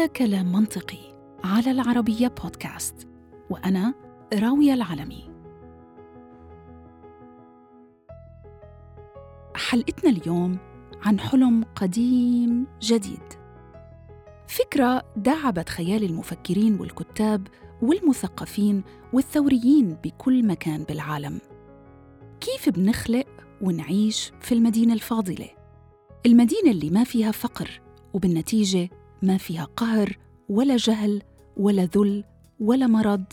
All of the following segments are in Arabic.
هذا كلام منطقي على العربية بودكاست وأنا راوية العلمي. حلقتنا اليوم عن حلم قديم جديد. فكرة داعبت خيال المفكرين والكتاب والمثقفين والثوريين بكل مكان بالعالم. كيف بنخلق ونعيش في المدينة الفاضلة؟ المدينة اللي ما فيها فقر وبالنتيجة ما فيها قهر ولا جهل ولا ذل ولا مرض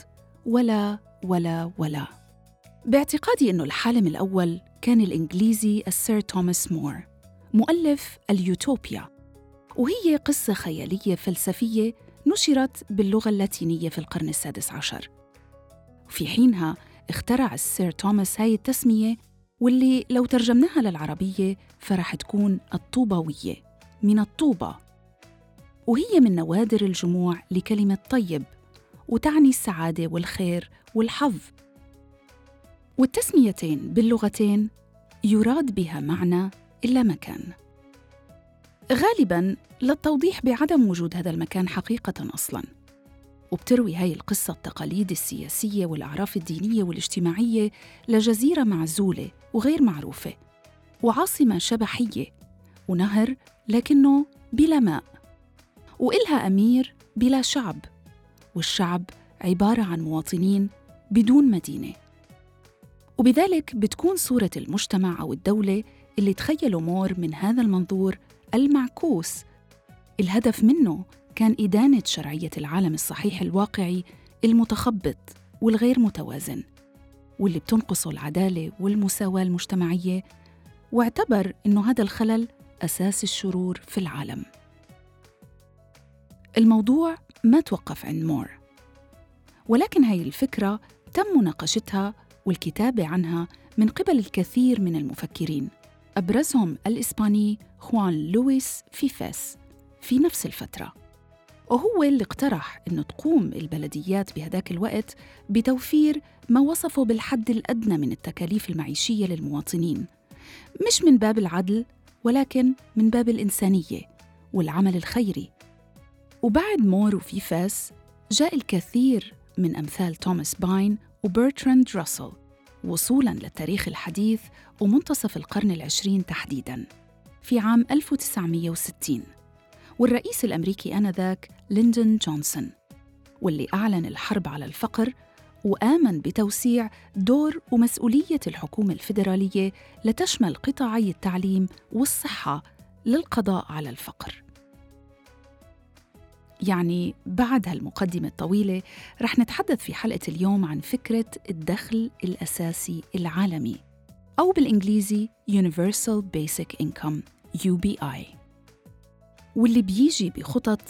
ولا ولا ولا. باعتقادي أنه الحالم الأول كان الإنجليزي السير توماس مور مؤلف اليوتوبيا وهي قصة خيالية فلسفية نشرت باللغة اللاتينية في القرن السادس عشر. في حينها اخترع السير توماس هاي التسمية واللي لو ترجمناها للعربية فرح تكون الطوبوية من الطوبة. وهي من نوادر الجموع لكلمة طيب وتعني السعادة والخير والحظ. والتسميتين باللغتين يراد بها معنى إلا مكان. غالباً للتوضيح بعدم وجود هذا المكان حقيقة أصلاً وبتروي هاي القصة التقاليد السياسية والأعراف الدينية والاجتماعية لجزيرة معزولة وغير معروفة وعاصمة شبحية ونهر لكنه بلا ماء. وإلها أمير بلا شعب والشعب عبارة عن مواطنين بدون مدينة. وبذلك بتكون صورة المجتمع أو الدولة اللي تخيلوا مور من هذا المنظور المعكوس. الهدف منه كان إدانة شرعية العالم الصحيح الواقعي المتخبط والغير متوازن واللي بتنقصه العدالة والمساواة المجتمعية واعتبر أنه هذا الخلل أساس الشرور في العالم. الموضوع ما توقف عند مور. ولكن هاي الفكرة تم مناقشتها والكتابة عنها من قبل الكثير من المفكرين أبرزهم الإسباني خوان لويس فيفاس في نفس الفترة. وهو اللي اقترح أنه تقوم البلديات بهداك الوقت بتوفير ما وصفه بالحد الأدنى من التكاليف المعيشية للمواطنين مش من باب العدل ولكن من باب الإنسانية والعمل الخيري. وبعد مور وفيفاس جاء الكثير من أمثال توماس باين وبرتراند راسل وصولاً للتاريخ الحديث ومنتصف القرن العشرين تحديداً في عام 1960 والرئيس الأمريكي آنذاك ليندون جونسون واللي أعلن الحرب على الفقر وآمن بتوسيع دور ومسؤولية الحكومة الفيدرالية لتشمل قطاعي التعليم والصحة للقضاء على الفقر. يعني بعد هالمقدمة الطويلة رح نتحدث في حلقة اليوم عن فكرة الدخل الأساسي العالمي أو بالإنجليزي Universal Basic Income UBI واللي بيجي بخطط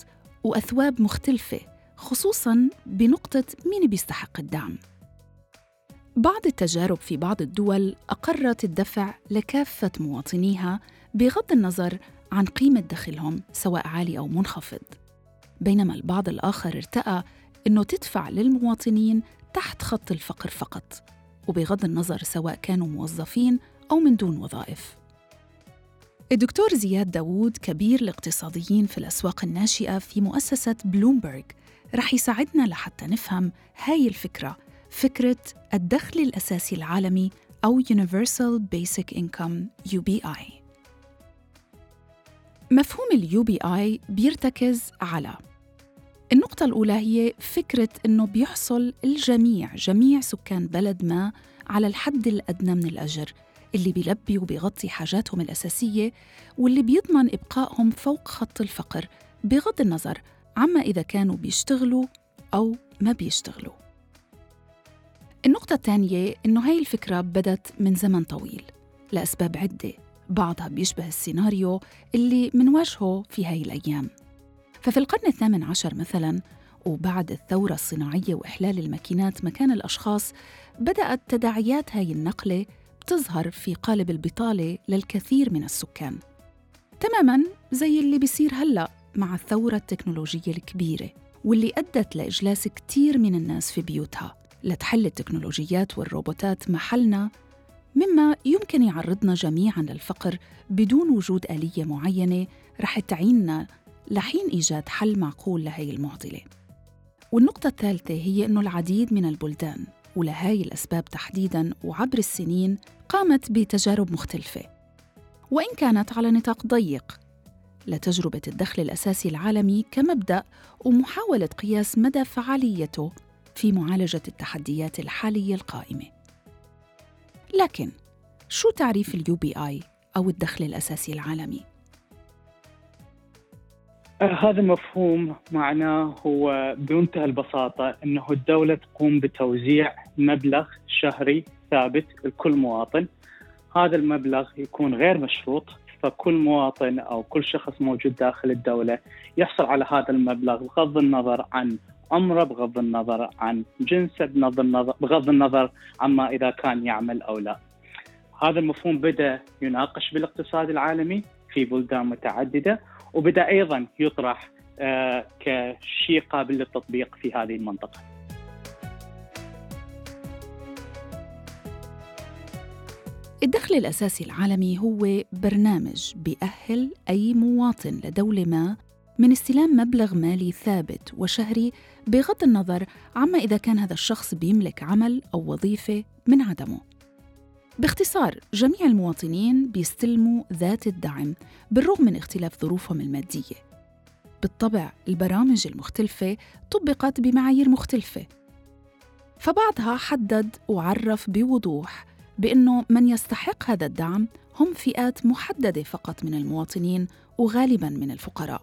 وأثواب مختلفة خصوصاً بنقطة مين بيستحق الدعم. بعض التجارب في بعض الدول أقرت الدفع لكافة مواطنيها بغض النظر عن قيمة دخلهم سواء عالي أو منخفض. بينما البعض الآخر ارتأى أنه تدفع للمواطنين تحت خط الفقر فقط وبغض النظر سواء كانوا موظفين أو من دون وظائف. الدكتور زياد داوود كبير الاقتصاديين في الأسواق الناشئة في مؤسسة بلومبرج رح يساعدنا لحتى نفهم هاي الفكرة فكرة الدخل الأساسي العالمي أو Universal Basic Income UBI مفهوم ال UBI بيرتكز على النقطة الأولى هي فكرة أنه بيحصل الجميع جميع سكان بلد ما على الحد الأدنى من الأجر اللي بيلبي وبيغطي حاجاتهم الأساسية واللي بيضمن إبقائهم فوق خط الفقر بغض النظر عما إذا كانوا بيشتغلوا أو ما بيشتغلوا. النقطة الثانية إنه هاي الفكرة بدت من زمن طويل لأسباب عدة بعضها بيشبه السيناريو اللي منواجهه في هاي الأيام. ففي القرن الثامن عشر مثلاً وبعد الثورة الصناعية وإحلال الماكينات مكان الأشخاص بدأت تداعيات هاي النقلة بتظهر في قالب البطالة للكثير من السكان. تماماً زي اللي بيصير هلأ مع الثورة التكنولوجية الكبيرة واللي أدت لإجلاس كتير من الناس في بيوتها لتحل التكنولوجيات والروبوتات محلنا مما يمكن يعرضنا جميعا للفقر بدون وجود آلية معينة رح تعيننا لحين إيجاد حل معقول لهي المعضلة والنقطة الثالثة هي أنه العديد من البلدان ولهاي الأسباب تحديداً وعبر السنين قامت بتجارب مختلفة وإن كانت على نطاق ضيق لتجربة الدخل الأساسي العالمي كمبدأ ومحاولة قياس مدى فعاليته في معالجة التحديات الحالية القائمة. لكن شو تعريف اليو بي آي أو الدخل الأساسي العالمي؟ هذا المفهوم معناه هو بمنتهى البساطة أنه الدولة تقوم بتوزيع مبلغ شهري ثابت لكل مواطن هذا المبلغ يكون غير مشروط فكل مواطن أو كل شخص موجود داخل الدولة يحصل على هذا المبلغ بغض النظر عن عمره بغض النظر عن جنسه بغض النظر بغض النظر عما إذا كان يعمل أو لا. هذا المفهوم بدأ يناقش بالإقتصاد العالمي في بلدان متعددة وبدأ أيضا يطرح آه، كشيء قابل للتطبيق في هذه المنطقة. الدخل الأساسي العالمي هو برنامج بيأهل أي مواطن لدولة ما من استلام مبلغ مالي ثابت وشهري بغض النظر عما إذا كان هذا الشخص بيملك عمل أو وظيفة من عدمه. باختصار جميع المواطنين بيستلموا ذات الدعم بالرغم من اختلاف ظروفهم المادية. بالطبع البرامج المختلفة طبقت بمعايير مختلفة فبعضها حدد وعرف بوضوح بأنه من يستحق هذا الدعم هم فئات محددة فقط من المواطنين وغالباً من الفقراء.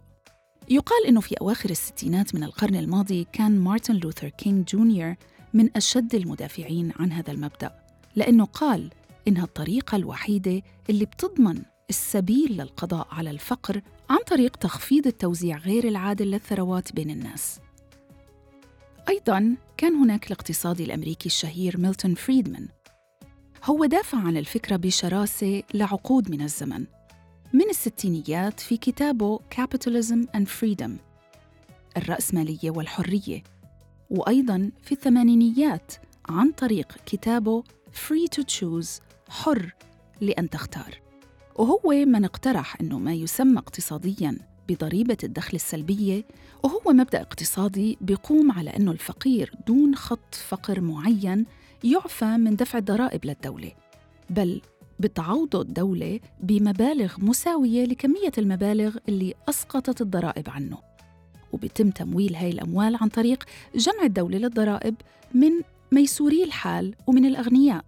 يقال أنه في أواخر الستينات من القرن الماضي كان مارتن لوثر كينج جونيور من أشد المدافعين عن هذا المبدأ لأنه قال إنها الطريقة الوحيدة اللي بتضمن السبيل للقضاء على الفقر عن طريق تخفيض التوزيع غير العادل للثروات بين الناس. أيضاً كان هناك الاقتصادي الأمريكي الشهير ميلتون فريدمان. هو دافع عن الفكرة بشراسة لعقود من الزمن. من الستينيات في كتابه Capitalism and Freedom الرأسمالية والحرية. وأيضاً في الثمانينيات عن طريق كتابه Free to Choose حر لأن تختار. وهو من اقترح أنه ما يسمى اقتصادياً بضريبة الدخل السلبية وهو مبدأ اقتصادي بيقوم على أنه الفقير دون خط فقر معين يعفى من دفع الضرائب للدولة بل بتعوضه الدولة بمبالغ مساوية لكمية المبالغ اللي أسقطت الضرائب عنه. وبيتم تمويل هاي الأموال عن طريق جمع الدولة للضرائب من ميسوري الحال ومن الأغنياء.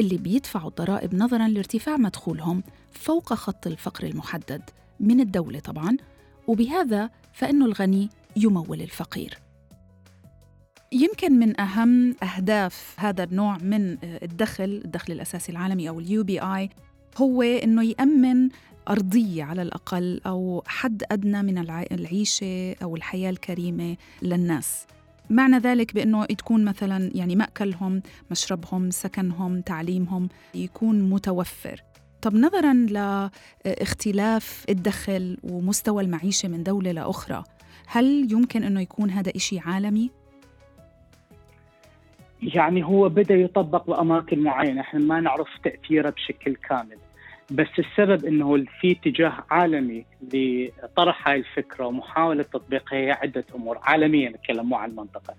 اللي بيدفعوا الضرائب نظراً لارتفاع مدخولهم فوق خط الفقر المحدد من الدولة طبعاً وبهذا فإنه الغني يمول الفقير. يمكن من أهم أهداف هذا النوع من الدخل الدخل الأساسي العالمي أو اليو بي آي هو أنه يأمن أرضية على الأقل أو حد أدنى من العيشة أو الحياة الكريمة للناس. معنى ذلك بأنه تكون مثلا يعني مأكلهم مشربهم سكنهم تعليمهم يكون متوفر. طب نظرا لاختلاف الدخل ومستوى المعيشة من دولة لأخرى هل يمكن أنه يكون هذا إشي عالمي؟ يعني هو بدأ يطبق بأماكن معينة. إحنا ما نعرف تأثيره بشكل كامل. بس السبب إنه في اتجاه عالمي لطرح هاي الفكرة ومحاولة تطبيقها هي عدة أمور عالميا نتكلم مو عن المنطقة.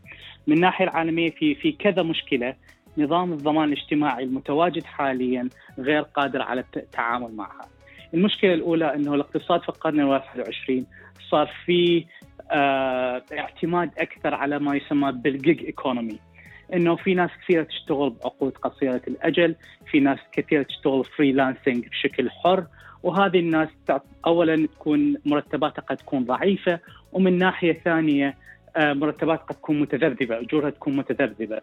من الناحية العالمية في في كذا مشكلة نظام الضمان الاجتماعي المتواجد حاليا غير قادر على التعامل معها. المشكلة الأولى إنه الاقتصاد في القرن الواحد والعشرين صار في آه اعتماد أكثر على ما يسمى بال gig economy إنه في ناس كثيرة تشتغل بعقود قصيرة الأجل، في ناس كثيرة تشتغل freelancing بشكل حر، وهذه الناس اولا تكون مرتباتها قد تكون ضعيفة ومن ناحية ثانية آه، مرتبات قد تكون متذبذبة، أجورها تكون متذبذبة.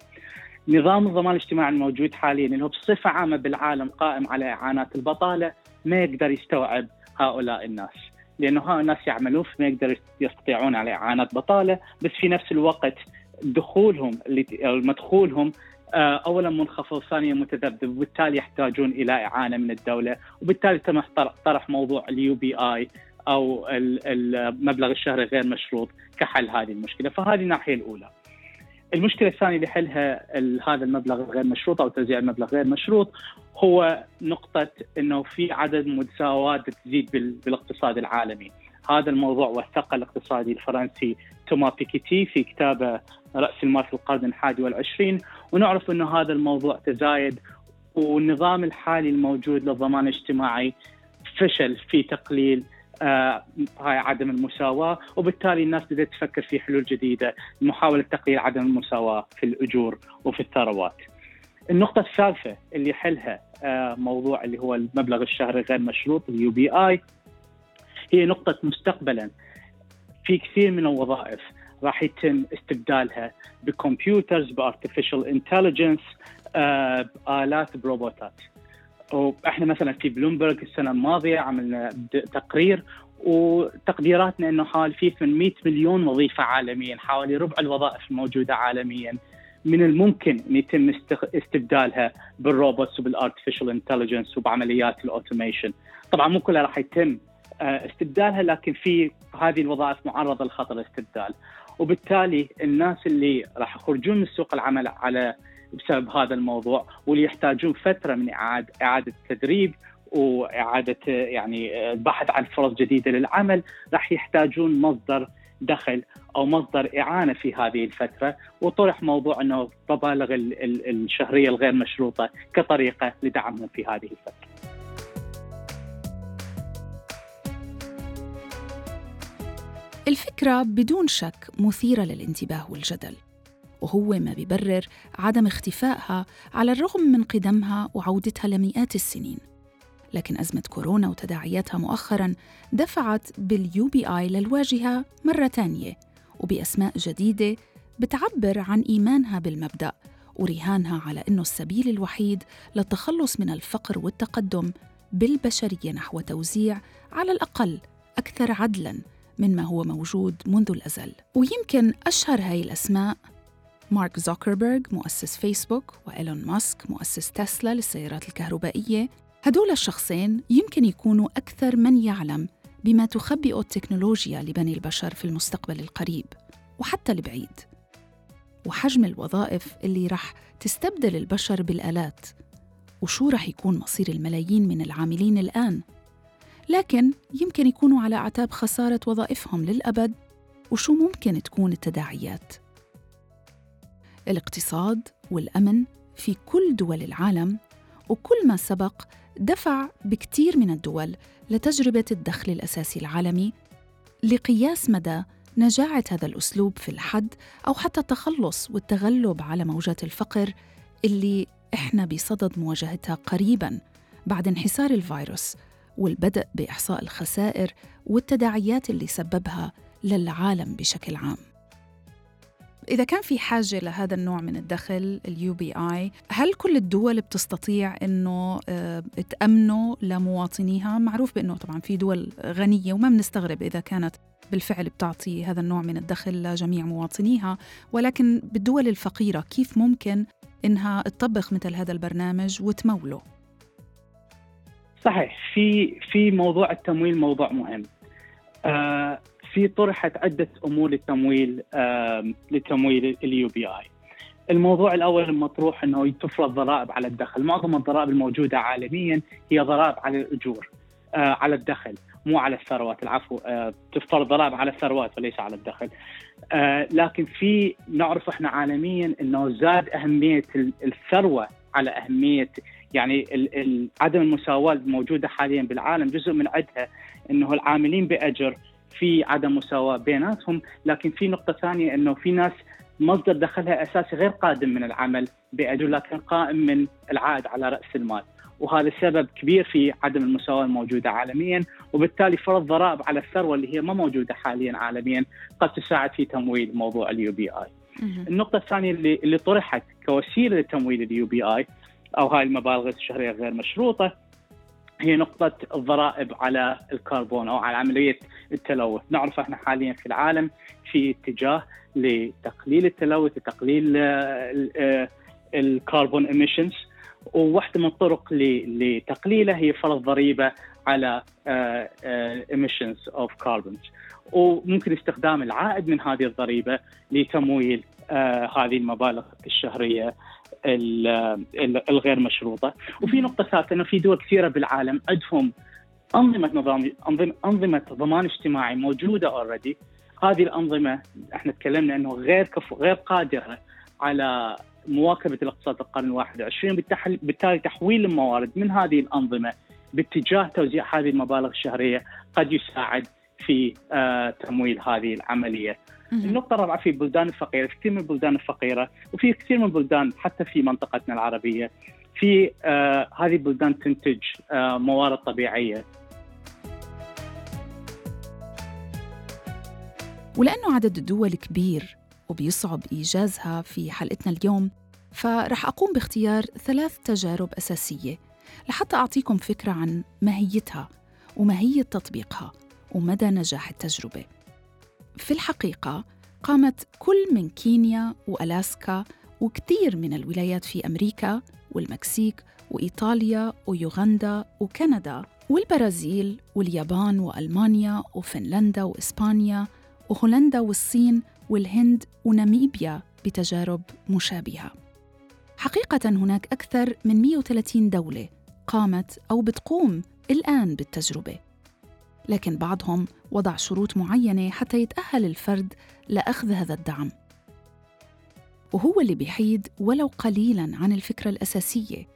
نظام الضمان الاجتماعي الموجود حاليا اللي هو بصفة عامة بالعالم قائم على إعانات البطالة ما يقدر يستوعب هؤلاء الناس. لأنه هؤلاء الناس يعملون فما يقدر يستطيعون على إعانات بطالة بس في نفس الوقت دخولهم مدخولهم آه، اولا منخفض ثانيا متذبذب وبالتالي يحتاجون إلى إعانة من الدولة وبالتالي تم طرح موضوع اليو بي اي أو المبلغ الشهري غير مشروط كحل هذه المشكلة فهذه الناحية الأولى. المشكلة الثانية اللي حلها هذا المبلغ الغير مشروط أو توزيع المبلغ غير مشروط هو نقطة إنه في عدد متساوات تزيد بالاقتصاد العالمي. هذا الموضوع وثقه الاقتصادي الفرنسي توما بيكيتي في كتابه رأس المال في القرن الحادي والعشرين ونعرف إنه هذا الموضوع تزايد والنظام الحالي الموجود للضمان الاجتماعي فشل في تقليل آه هاي عدم المساواة وبالتالي الناس بدأت تفكر في حلول جديدة لمحاولة تقليل عدم المساواة في الأجور وفي الثروات. النقطة الثالثة اللي يحلها آه موضوع اللي هو المبلغ الشهري غير مشروط ال UBI هي نقطة مستقبلا. في كثير من الوظائف راح يتم استبدالها ب computers ب artificial intelligence بآلات بروبوتات. وإحنا مثلا في بلومبرج السنة الماضية عملنا تقرير وتقديراتنا إنه حوالي في 800 مليون وظيفة عالميا حوالي ربع الوظائف الموجوده عالميا. من الممكن إن يتم استبدالها بال robots وبال artificial intelligence وبعمليات ال automation طبعا مو كلها راح يتم استبدالها لكن في هذه الوظائف معرضة لخطر الاستبدال وبالتالي الناس اللي راح يخرجون من سوق العمل على بسبب هذا الموضوع واللي يحتاجون فترة من اعاده إعادة تدريب وإعادة يعني البحث عن فرص جديدة للعمل راح يحتاجون مصدر دخل أو مصدر إعانة في هذه الفترة وطرح موضوع إنه مبالغ الشهرية الغير مشروطة كطريقة لدعمهم في هذه الفترة. الفكرة بدون شك مثيرة للانتباه والجدل وهو ما بيبرر عدم اختفائها على الرغم من قدمها وعودتها لمئات السنين. لكن أزمة كورونا وتداعياتها مؤخراً دفعت بال UBI للواجهة مرة تانية وبأسماء جديدة بتعبر عن إيمانها بالمبدأ ورهانها على أنه السبيل الوحيد للتخلص من الفقر والتقدم بالبشرية نحو توزيع على الأقل أكثر عدلاً من ما هو موجود منذ الأزل. ويمكن أشهر هاي الأسماء مارك زوكربيرغ مؤسس فيسبوك وإيلون ماسك مؤسس تسلا للسيارات الكهربائية. هدول الشخصين يمكن يكونوا أكثر من يعلم بما تخبئ التكنولوجيا لبني البشر في المستقبل القريب وحتى البعيد. وحجم الوظائف اللي رح تستبدل البشر بالآلات وشو رح يكون مصير الملايين من العاملين الآن؟ لكن يمكن يكونوا على أعتاب خسارة وظائفهم للأبد وشو ممكن تكون التداعيات؟ الاقتصاد والأمن في كل دول العالم وكل ما سبق دفع بكثير من الدول لتجربة الدخل الأساسي العالمي لقياس مدى نجاعة هذا الأسلوب في الحد أو حتى التخلص والتغلب على موجات الفقر اللي إحنا بصدد مواجهتها قريبا بعد انحسار الفيروس. والبدء بإحصاء الخسائر والتداعيات اللي سببها للعالم بشكل عام. إذا كان في حاجة لهذا النوع من الدخل اليو بي آي هل كل الدول بتستطيع أنه آه، تأمنه لمواطنيها؟ معروف بأنه طبعا في دول غنية وما بنستغرب إذا كانت بالفعل بتعطي هذا النوع من الدخل لجميع مواطنيها ولكن بالدول الفقيرة كيف ممكن إنها تطبق مثل هذا البرنامج وتموله؟ صحيح في في موضوع التمويل موضوع مهم آه في طرحت عده أمور للتمويل لتمويل ال UBI. الموضوع الأول المطروح إنه تفرض ضرائب على الدخل، معظم الضرائب الموجودة عالميا هي ضرائب على الأجور آه، على الدخل مو على الثروات العفو آه، تفرض ضرائب على الثروات وليس على الدخل. آه، لكن في نعرف إحنا عالميا إنه زاد أهمية الثروة على أهمية يعني عدم المساواة الموجودة حاليا بالعالم جزء من عدها إنه العاملين بأجر في عدم مساواة بيناتهم لكن في نقطة ثانية إنه في ناس مصدر دخلها أساسي غير قادم من العمل بأجر لكن قائم من العائد على رأس المال وهذا سبب كبير في عدم المساواة الموجودة عالميا وبالتالي فرض ضرائب على الثروة اللي هي ما موجودة حاليا عالميا قد تساعد في تمويل موضوع ال UBI. النقطة الثانية اللي اللي طرحت كوسيلة لتمويل ال UBI أو هاي المبالغ الشهرية غير مشروطة هي نقطة الضرائب على الكربون أو على عملية التلوث. نعرف إحنا حاليا في العالم في اتجاه لتقليل التلوث لتقليل آه، آه، ال carbon emissions وواحدة من الطرق لتقليله هي فرض ضريبة على emissions of carbons وممكن استخدام العائد من هذه الضريبة لتمويل آه، هذه المبالغ الشهرية الغير مشروطة. وفي نقطة ثالثة إنه في دول كثيرة بالعالم عندهم أنظمة نظام أنظمة ضمان اجتماعي موجودة اوريدي هذه الأنظمة إحنا تكلمنا إنه غير كف غير قادرة على مواكبة الاقتصاد القرن الواحد والعشرين بالتالي تحويل الموارد من هذه الأنظمة باتجاه توزيع هذه المبالغ الشهرية قد يساعد في آه تمويل هذه العملية. النقطة الرابعة في البلدان الفقيرة، في كثير من البلدان الفقيرة وفي كثير من البلدان حتى في منطقتنا العربية في آه هذه البلدان تنتج آه موارد طبيعية ولأنه عدد الدول كبير وبيصعب إيجازها في حلقتنا اليوم فرح أقوم باختيار ثلاث تجارب أساسية لحتى أعطيكم فكرة عن ماهيتها وماهية تطبيقها ومدى نجاح التجربة. في الحقيقة قامت كل من كينيا وألاسكا وكثير من الولايات في أمريكا والمكسيك وإيطاليا ويوغندا وكندا والبرازيل واليابان وألمانيا وفنلندا وإسبانيا وهولندا والصين والهند وناميبيا بتجارب مشابهة. حقيقة هناك أكثر من 130 دولة قامت أو بتقوم الآن بالتجربة. لكن بعضهم وضع شروط معينة حتى يتأهل الفرد لأخذ هذا الدعم. وهو اللي بيحيد ولو قليلاً عن الفكرة الأساسية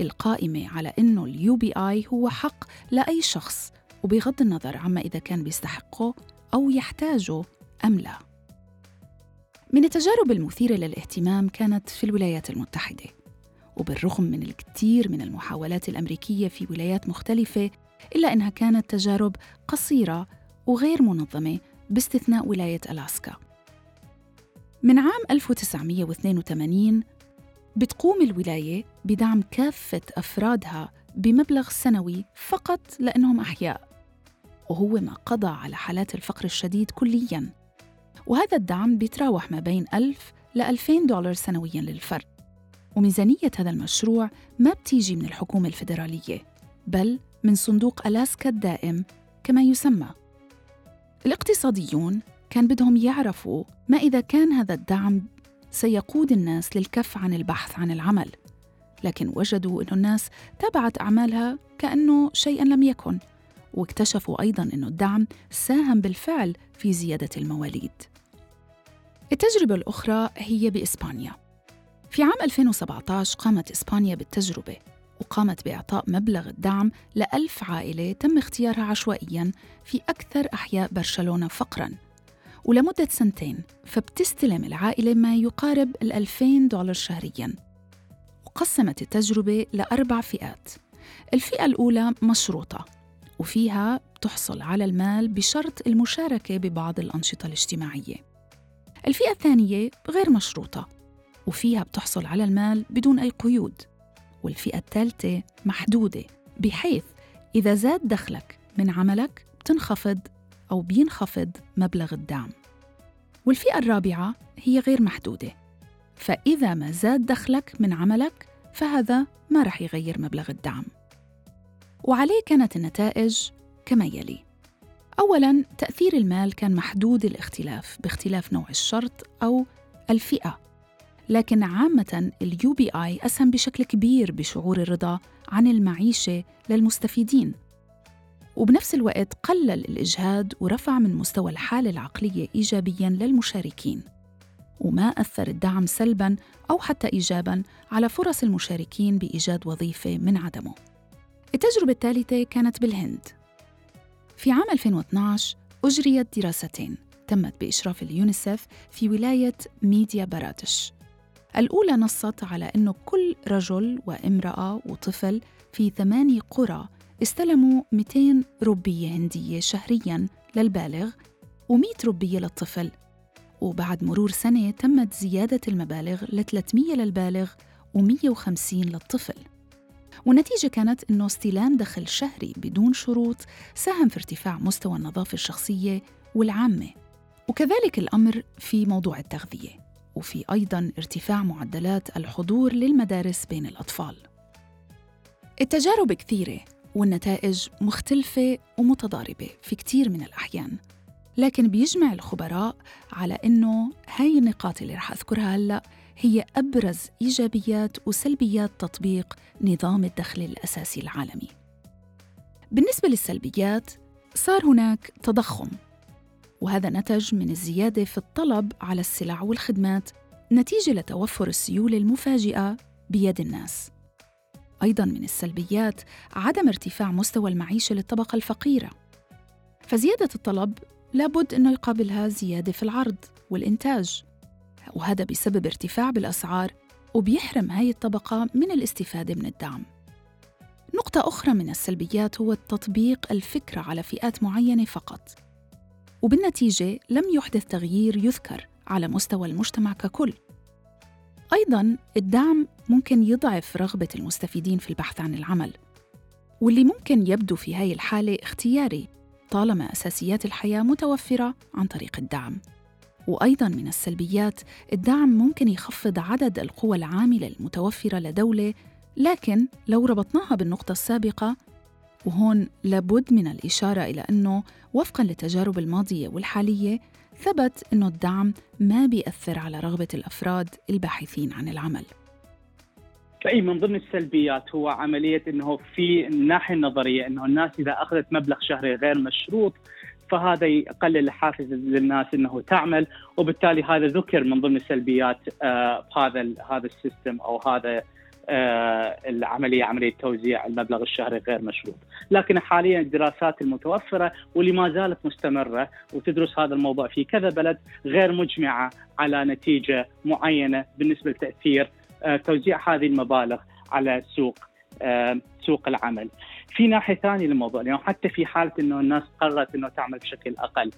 القائمة على إنه اليو بي آي هو حق لأي شخص وبغض النظر عما إذا كان بيستحقه أو يحتاجه أم لا. من التجارب المثيرة للاهتمام كانت في الولايات المتحدة وبالرغم من الكثير من المحاولات الأمريكية في ولايات مختلفة إلا أنها كانت تجارب قصيرة وغير منظمة باستثناء ولاية ألاسكا. من عام 1982 بتقوم الولاية بدعم كافة أفرادها بمبلغ سنوي فقط لأنهم أحياء وهو ما قضى على حالات الفقر الشديد كلياً. وهذا الدعم بيتراوح ما بين 1000 ل 2000 دولار سنوياً للفرد. وميزانية هذا المشروع ما بتيجي من الحكومة الفيدرالية بل من صندوق ألاسكا الدائم كما يسمى. الاقتصاديون كان بدهم يعرفوا ما إذا كان هذا الدعم سيقود الناس للكف عن البحث عن العمل لكن وجدوا أن الناس تابعت أعمالها كأنه شيئا لم يكن. واكتشفوا أيضا أن الدعم ساهم بالفعل في زيادة المواليد. التجربة الأخرى هي بإسبانيا. في عام 2017 قامت إسبانيا بالتجربة وقامت بإعطاء مبلغ الدعم لألف عائلة تم اختيارها عشوائياً في أكثر أحياء برشلونة فقراً. ولمدة سنتين فبتستلم العائلة ما يقارب ال 2000 دولار شهرياً. وقسمت التجربة لأربع فئات. الفئة الأولى مشروطة. وفيها بتحصل على المال بشرط المشاركة ببعض الأنشطة الاجتماعية. الفئة الثانية غير مشروطة وفيها بتحصل على المال بدون أي قيود. والفئة الثالثة محدودة بحيث إذا زاد دخلك من عملك بتنخفض أو بينخفض مبلغ الدعم. والفئة الرابعة هي غير محدودة فإذا ما زاد دخلك من عملك فهذا ما رح يغير مبلغ الدعم. وعليه كانت النتائج كما يلي. أولاً تأثير المال كان محدود الاختلاف باختلاف نوع الشرط أو الفئة لكن عامة اليو بي آي أسهم بشكل كبير بشعور الرضا عن المعيشة للمستفيدين. وبنفس الوقت قلل الإجهاد ورفع من مستوى الحالة العقلية إيجابياً للمشاركين وما أثر الدعم سلباً أو حتى إيجاباً على فرص المشاركين بإيجاد وظيفة من عدمه. التجربة الثالثة كانت بالهند. في عام 2012 أجريت دراستين تمت بإشراف اليونيسف في ولاية ميديا برادش الأولى نصت على أنه كل رجل وامرأة وطفل في ثماني قرى استلموا 200 روبية هندية شهرياً للبالغ و100 روبية للطفل. وبعد مرور سنة تمت زيادة المبالغ ل 300 للبالغ و150 للطفل. والنتيجة كانت أنه استلام دخل شهري بدون شروط ساهم في ارتفاع مستوى النظافة الشخصية والعامة. وكذلك الأمر في موضوع التغذية وفي أيضا ارتفاع معدلات الحضور للمدارس بين الأطفال. التجارب كثيرة والنتائج مختلفة ومتضاربة في كثير من الأحيان لكن بيجمع الخبراء على أنه هاي النقاط اللي رح أذكرها هلأ هي أبرز إيجابيات وسلبيات تطبيق نظام الدخل الأساسي العالمي. بالنسبة للسلبيات صار هناك تضخم وهذا نتج من الزيادة في الطلب على السلع والخدمات نتيجة لتوفر السيولة المفاجئة بيد الناس. أيضاً من السلبيات عدم ارتفاع مستوى المعيشة للطبقة الفقيرة. فزيادة الطلب لابد أنه يقابلها زيادة في العرض والإنتاج. وهذا بسبب ارتفاع بالأسعار وبيحرم هاي الطبقة من الاستفادة من الدعم. نقطة أخرى من السلبيات هو تطبيق الفكرة على فئات معينة فقط وبالنتيجة لم يحدث تغيير يذكر على مستوى المجتمع ككل. أيضاً الدعم ممكن يضعف رغبة المستفيدين في البحث عن العمل واللي ممكن يبدو في هاي الحالة اختياري طالما أساسيات الحياة متوفرة عن طريق الدعم. وأيضاً من السلبيات الدعم ممكن يخفض عدد القوى العاملة المتوفرة لدولة لكن لو ربطناها بالنقطة السابقة وهون لابد من الإشارة إلى أنه وفقاً للتجارب الماضية والحالية ثبت أنه الدعم ما بيأثر على رغبة الأفراد الباحثين عن العمل. فأي من ضمن السلبيات هو عملية أنه في الناحية النظرية أنه الناس إذا أخذت مبلغ شهري غير مشروط فهذا يقلل الحافز للناس إنه تعمل وبالتالي هذا ذكر من ضمن السلبيات آه هذا هذا السيستم أو هذا آه العملية عملية توزيع المبلغ الشهري غير مشروط، لكن حاليا الدراسات المتوفرة واللي ما زالت مستمرة وتدرس هذا الموضوع في كذا بلد غير مجمعة على نتيجة معينة بالنسبة لتأثير آه توزيع هذه المبالغ على سوق سوق العمل. في ناحية ثانية للموضوع لأنه حتى في حالة إنه الناس قررت إنه تعمل بشكل أقل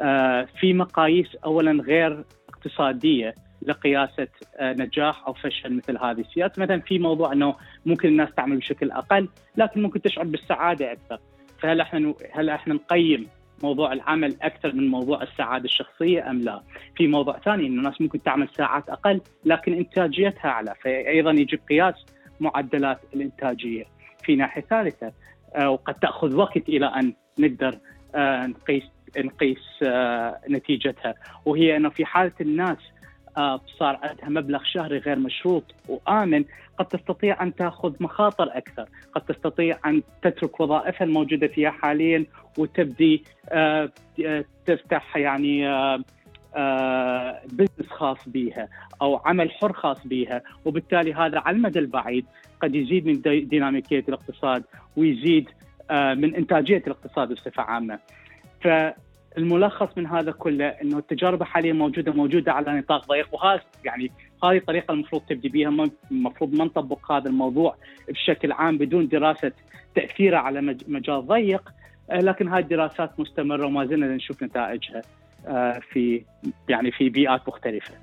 آه في مقاييس اولا غير اقتصادية لقياسة آه نجاح أو فشل مثل هذه السياسات، مثلا في موضوع إنه ممكن الناس تعمل بشكل أقل لكن ممكن تشعر بالسعادة أكثر، فهل إحنا هل إحنا نقيم موضوع العمل أكثر من موضوع السعادة الشخصية أم لا؟ في موضوع ثاني إنه الناس ممكن تعمل ساعات أقل لكن إنتاجيتها أعلى، فايضا يجب قياس معدلات الإنتاجية. في ناحية ثالثة. آه، وقد تأخذ وقت إلى أن نقدر آه، نقيس نقيس آه، نتيجتها. وهي أنه في حالة الناس صار عندها مبلغ شهري غير مشروط وآمن قد تستطيع أن تأخذ مخاطر أكثر، قد تستطيع أن تترك وظائفها الموجودة فيها حاليا وتبدي تفتح يعني بزنس خاص بها أو عمل حر خاص بها وبالتالي هذا على المدى البعيد قد يزيد من ديناميكية الاقتصاد ويزيد آه، من إنتاجية الاقتصاد بصفة عامة. فالملخص من هذا كله إنه التجارب حاليا موجودة موجودة على نطاق ضيق. وهذا يعني هذه الطريقة المفروض تبدي بها المفروض ما نطبق هذا الموضوع بشكل عام بدون دراسة تأثيره على مجال ضيق. آه، لكن هذه الدراسات مستمرة وما زلنا نشوف نتائجها. آه، في يعني في بيئات مختلفة.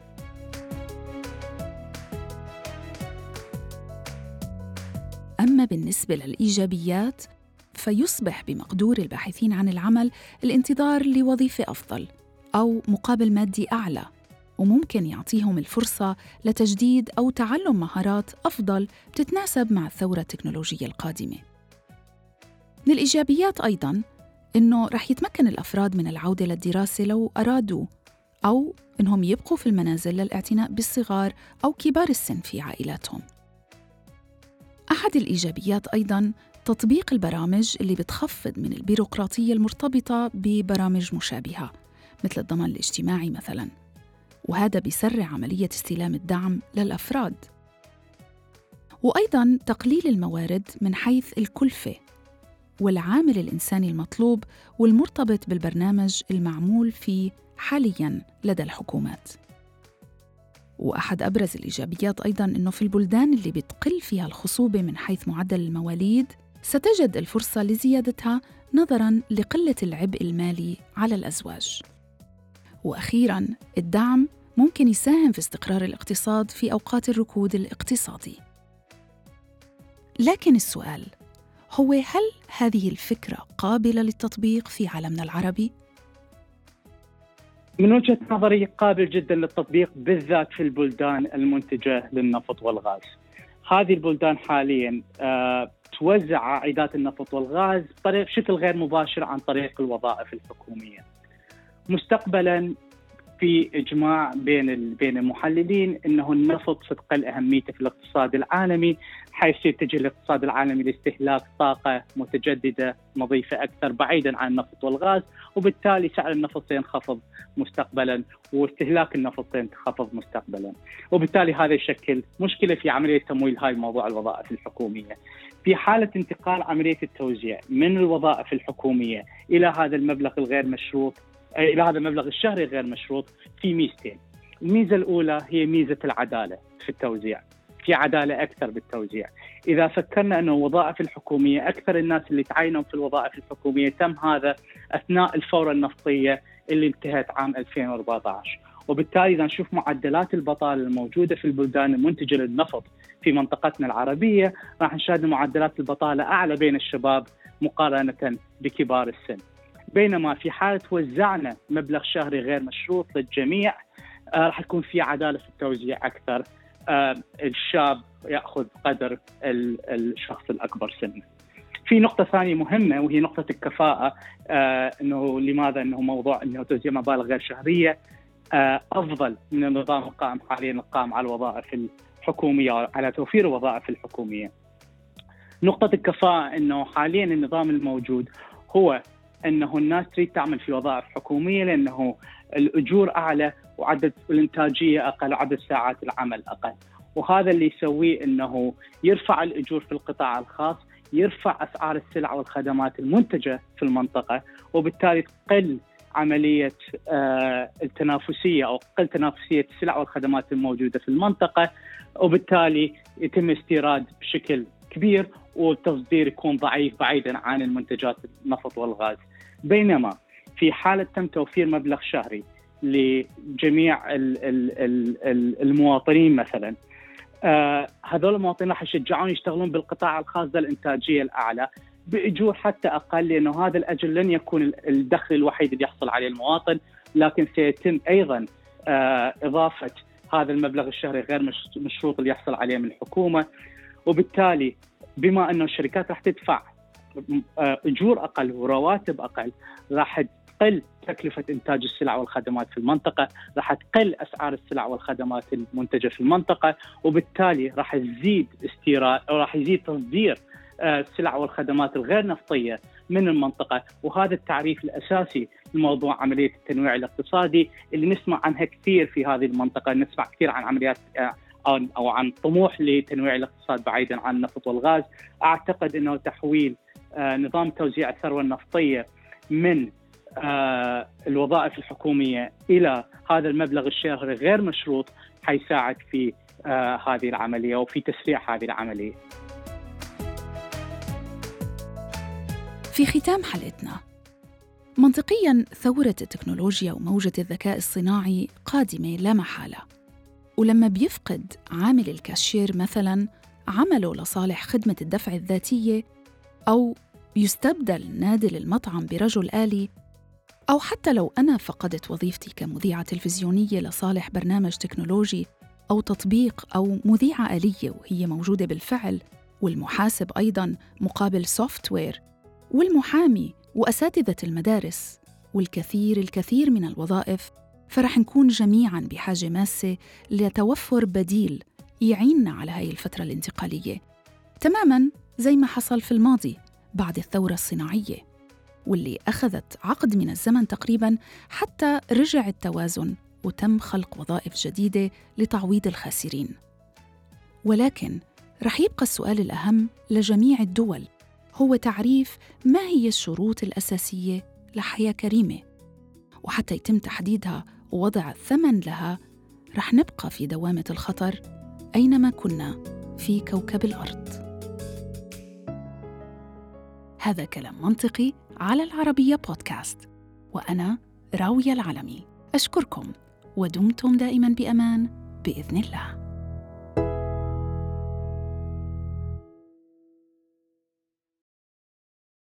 أما بالنسبة للإيجابيات فيصبح بمقدور الباحثين عن العمل الانتظار لوظيفة أفضل أو مقابل مادي أعلى وممكن يعطيهم الفرصة لتجديد أو تعلم مهارات أفضل بتتناسب مع الثورة التكنولوجية القادمة من الإيجابيات أيضاً إنه رح يتمكن الأفراد من العودة للدراسة لو أرادوا أو إنهم يبقوا في المنازل للاعتناء بالصغار أو كبار السن في عائلاتهم. أحد الإيجابيات أيضاً تطبيق البرامج اللي بتخفض من البيروقراطية المرتبطة ببرامج مشابهة مثل الضمان الاجتماعي مثلاً. وهذا بيسرع عملية استلام الدعم للأفراد. وأيضاً تقليل الموارد من حيث الكلفة والعامل الإنساني المطلوب والمرتبط بالبرنامج المعمول فيه حالياً لدى الحكومات وأحد أبرز الإيجابيات أيضاً أنه في البلدان اللي بتقل فيها الخصوبة من حيث معدل المواليد ستجد الفرصة لزيادتها نظراً لقلة العبء المالي على الأزواج. وأخيراً الدعم ممكن يساهم في استقرار الاقتصاد في أوقات الركود الاقتصادي. لكن السؤال هو هل هذه الفكرة قابلة للتطبيق في عالمنا العربي؟ من وجهة نظري قابل جدا للتطبيق بالذات في البلدان المنتجة للنفط والغاز. هذه البلدان حاليا آه، توزع عائدات النفط والغاز بشكل غير مباشر عن طريق الوظائف الحكومية. مستقبلا في إجماع بين بين المحللين إنه النفط ستقل اهميته في الاقتصاد العالمي حيث يتجه الاقتصاد العالمي لاستهلاك طاقة متجددة نظيفة أكثر بعيدا عن النفط والغاز وبالتالي سعر النفط سينخفض مستقبلا واستهلاك النفط سينخفض مستقبلا. وبالتالي هذا يشكل مشكلة في عملية تمويل هاي موضوع الوظائف الحكومية. في حالة انتقال عملية التوزيع من الوظائف الحكومية إلى هذا المبلغ الغير مشروط إلى هذا المبلغ الشهري غير مشروط في ميزتين. الميزة الأولى هي ميزة العدالة في التوزيع. في عدالة أكثر بالتوزيع. إذا فكرنا انه الوظائف الحكومية أكثر الناس اللي تعينوا في الوظائف الحكومية تم هذا أثناء الفورة النفطية اللي انتهت عام 2014. وبالتالي إذا نشوف معدلات البطالة الموجودة في البلدان المنتجة للنفط في منطقتنا العربية راح نشاهد معدلات البطالة أعلى بين الشباب مقارنة بكبار السن. بينما في حالة وزعنا مبلغ شهري غير مشروط للجميع آه راح يكون في عدالة في التوزيع أكثر آه الشاب يأخذ قدر الشخص الأكبر سنا. في نقطة ثانية مهمة وهي نقطة الكفاءة آه إنه لماذا إنه موضوع إنه توزيع مبالغ غير شهرية آه أفضل من النظام القائم حاليا القائم على الوظائف الحكومية على توفير الوظائف الحكومية. نقطة الكفاءة إنه حاليا النظام الموجود هو أنه الناس تريد تعمل في وظائف حكومية لأنه الأجور أعلى وعدد الإنتاجية أقل وعدد ساعات العمل أقل. وهذا اللي يسويه أنه يرفع الأجور في القطاع الخاص يرفع أسعار السلع والخدمات المنتجة في المنطقة وبالتالي تقل عملية آه التنافسية أو تقل تنافسية السلع والخدمات الموجودة في المنطقة وبالتالي يتم استيراد بشكل كبير والتصدير يكون ضعيف بعيدا عن المنتجات النفط والغاز. بينما في حالة تم توفير مبلغ شهري لجميع المواطنين مثلا آه هذول المواطنين راح يشجعون يشتغلون بالقطاع الخاص الإنتاجية الأعلى بأجور حتى أقل لأنه هذا الاجر لن يكون الدخل الوحيد اللي يحصل عليه المواطن لكن سيتم أيضا آه إضافة هذا المبلغ الشهري غير مشروط اللي يحصل عليه من الحكومة. وبالتالي بما أنه الشركات راح تدفع اجور أقل ورواتب أقل. راح تقل تكلفة إنتاج السلع والخدمات في المنطقة راح تقل أسعار السلع والخدمات المنتجة في المنطقة وبالتالي راح يزيد استيراد أو راح يزيد تصدير آه، السلع والخدمات الغير نفطية من المنطقة. وهذا التعريف الأساسي لموضوع عملية التنويع الاقتصادي اللي نسمع عنها كثير في هذه المنطقة. نسمع كثير عن عمليات آه، أو عن طموح لتنويع الاقتصاد بعيدا عن النفط والغاز. أعتقد إنه تحويل آه، نظام توزيع الثروة النفطية من آه، الوظائف الحكومية إلى هذا المبلغ الشهري غير مشروط حيساعد في آه، هذه العملية وفي تسريع هذه العملية. في ختام حلقتنا منطقيا ثورة التكنولوجيا وموجة الذكاء الصناعي قادمة لا محالة ولما بيفقد عامل الكاشير مثلا عمله لصالح خدمة الدفع الذاتية أو يستبدل نادل المطعم برجل آلي أو حتى لو أنا فقدت وظيفتي كمذيعة تلفزيونية لصالح برنامج تكنولوجي أو تطبيق أو مذيعة آلية وهي موجودة بالفعل والمحاسب أيضاً مقابل software والمحامي وأساتذة المدارس والكثير الكثير من الوظائف فرح نكون جميعاً بحاجة ماسة لتوفر بديل يعيننا على هاي الفترة الانتقالية. تماماً زي ما حصل في الماضي بعد الثورة الصناعية واللي أخذت عقد من الزمن تقريباً حتى رجع التوازن وتم خلق وظائف جديدة لتعويض الخاسرين. ولكن رح يبقى السؤال الأهم لجميع الدول هو تعريف ما هي الشروط الأساسية لحياة كريمة. وحتى يتم تحديدها ووضع ثمن لها رح نبقى في دوامة الخطر أينما كنا في كوكب الأرض. هذا كلام منطقي على العربية بودكاست. وأنا راوية العلمي. أشكركم ودمتم دائما بأمان بإذن الله.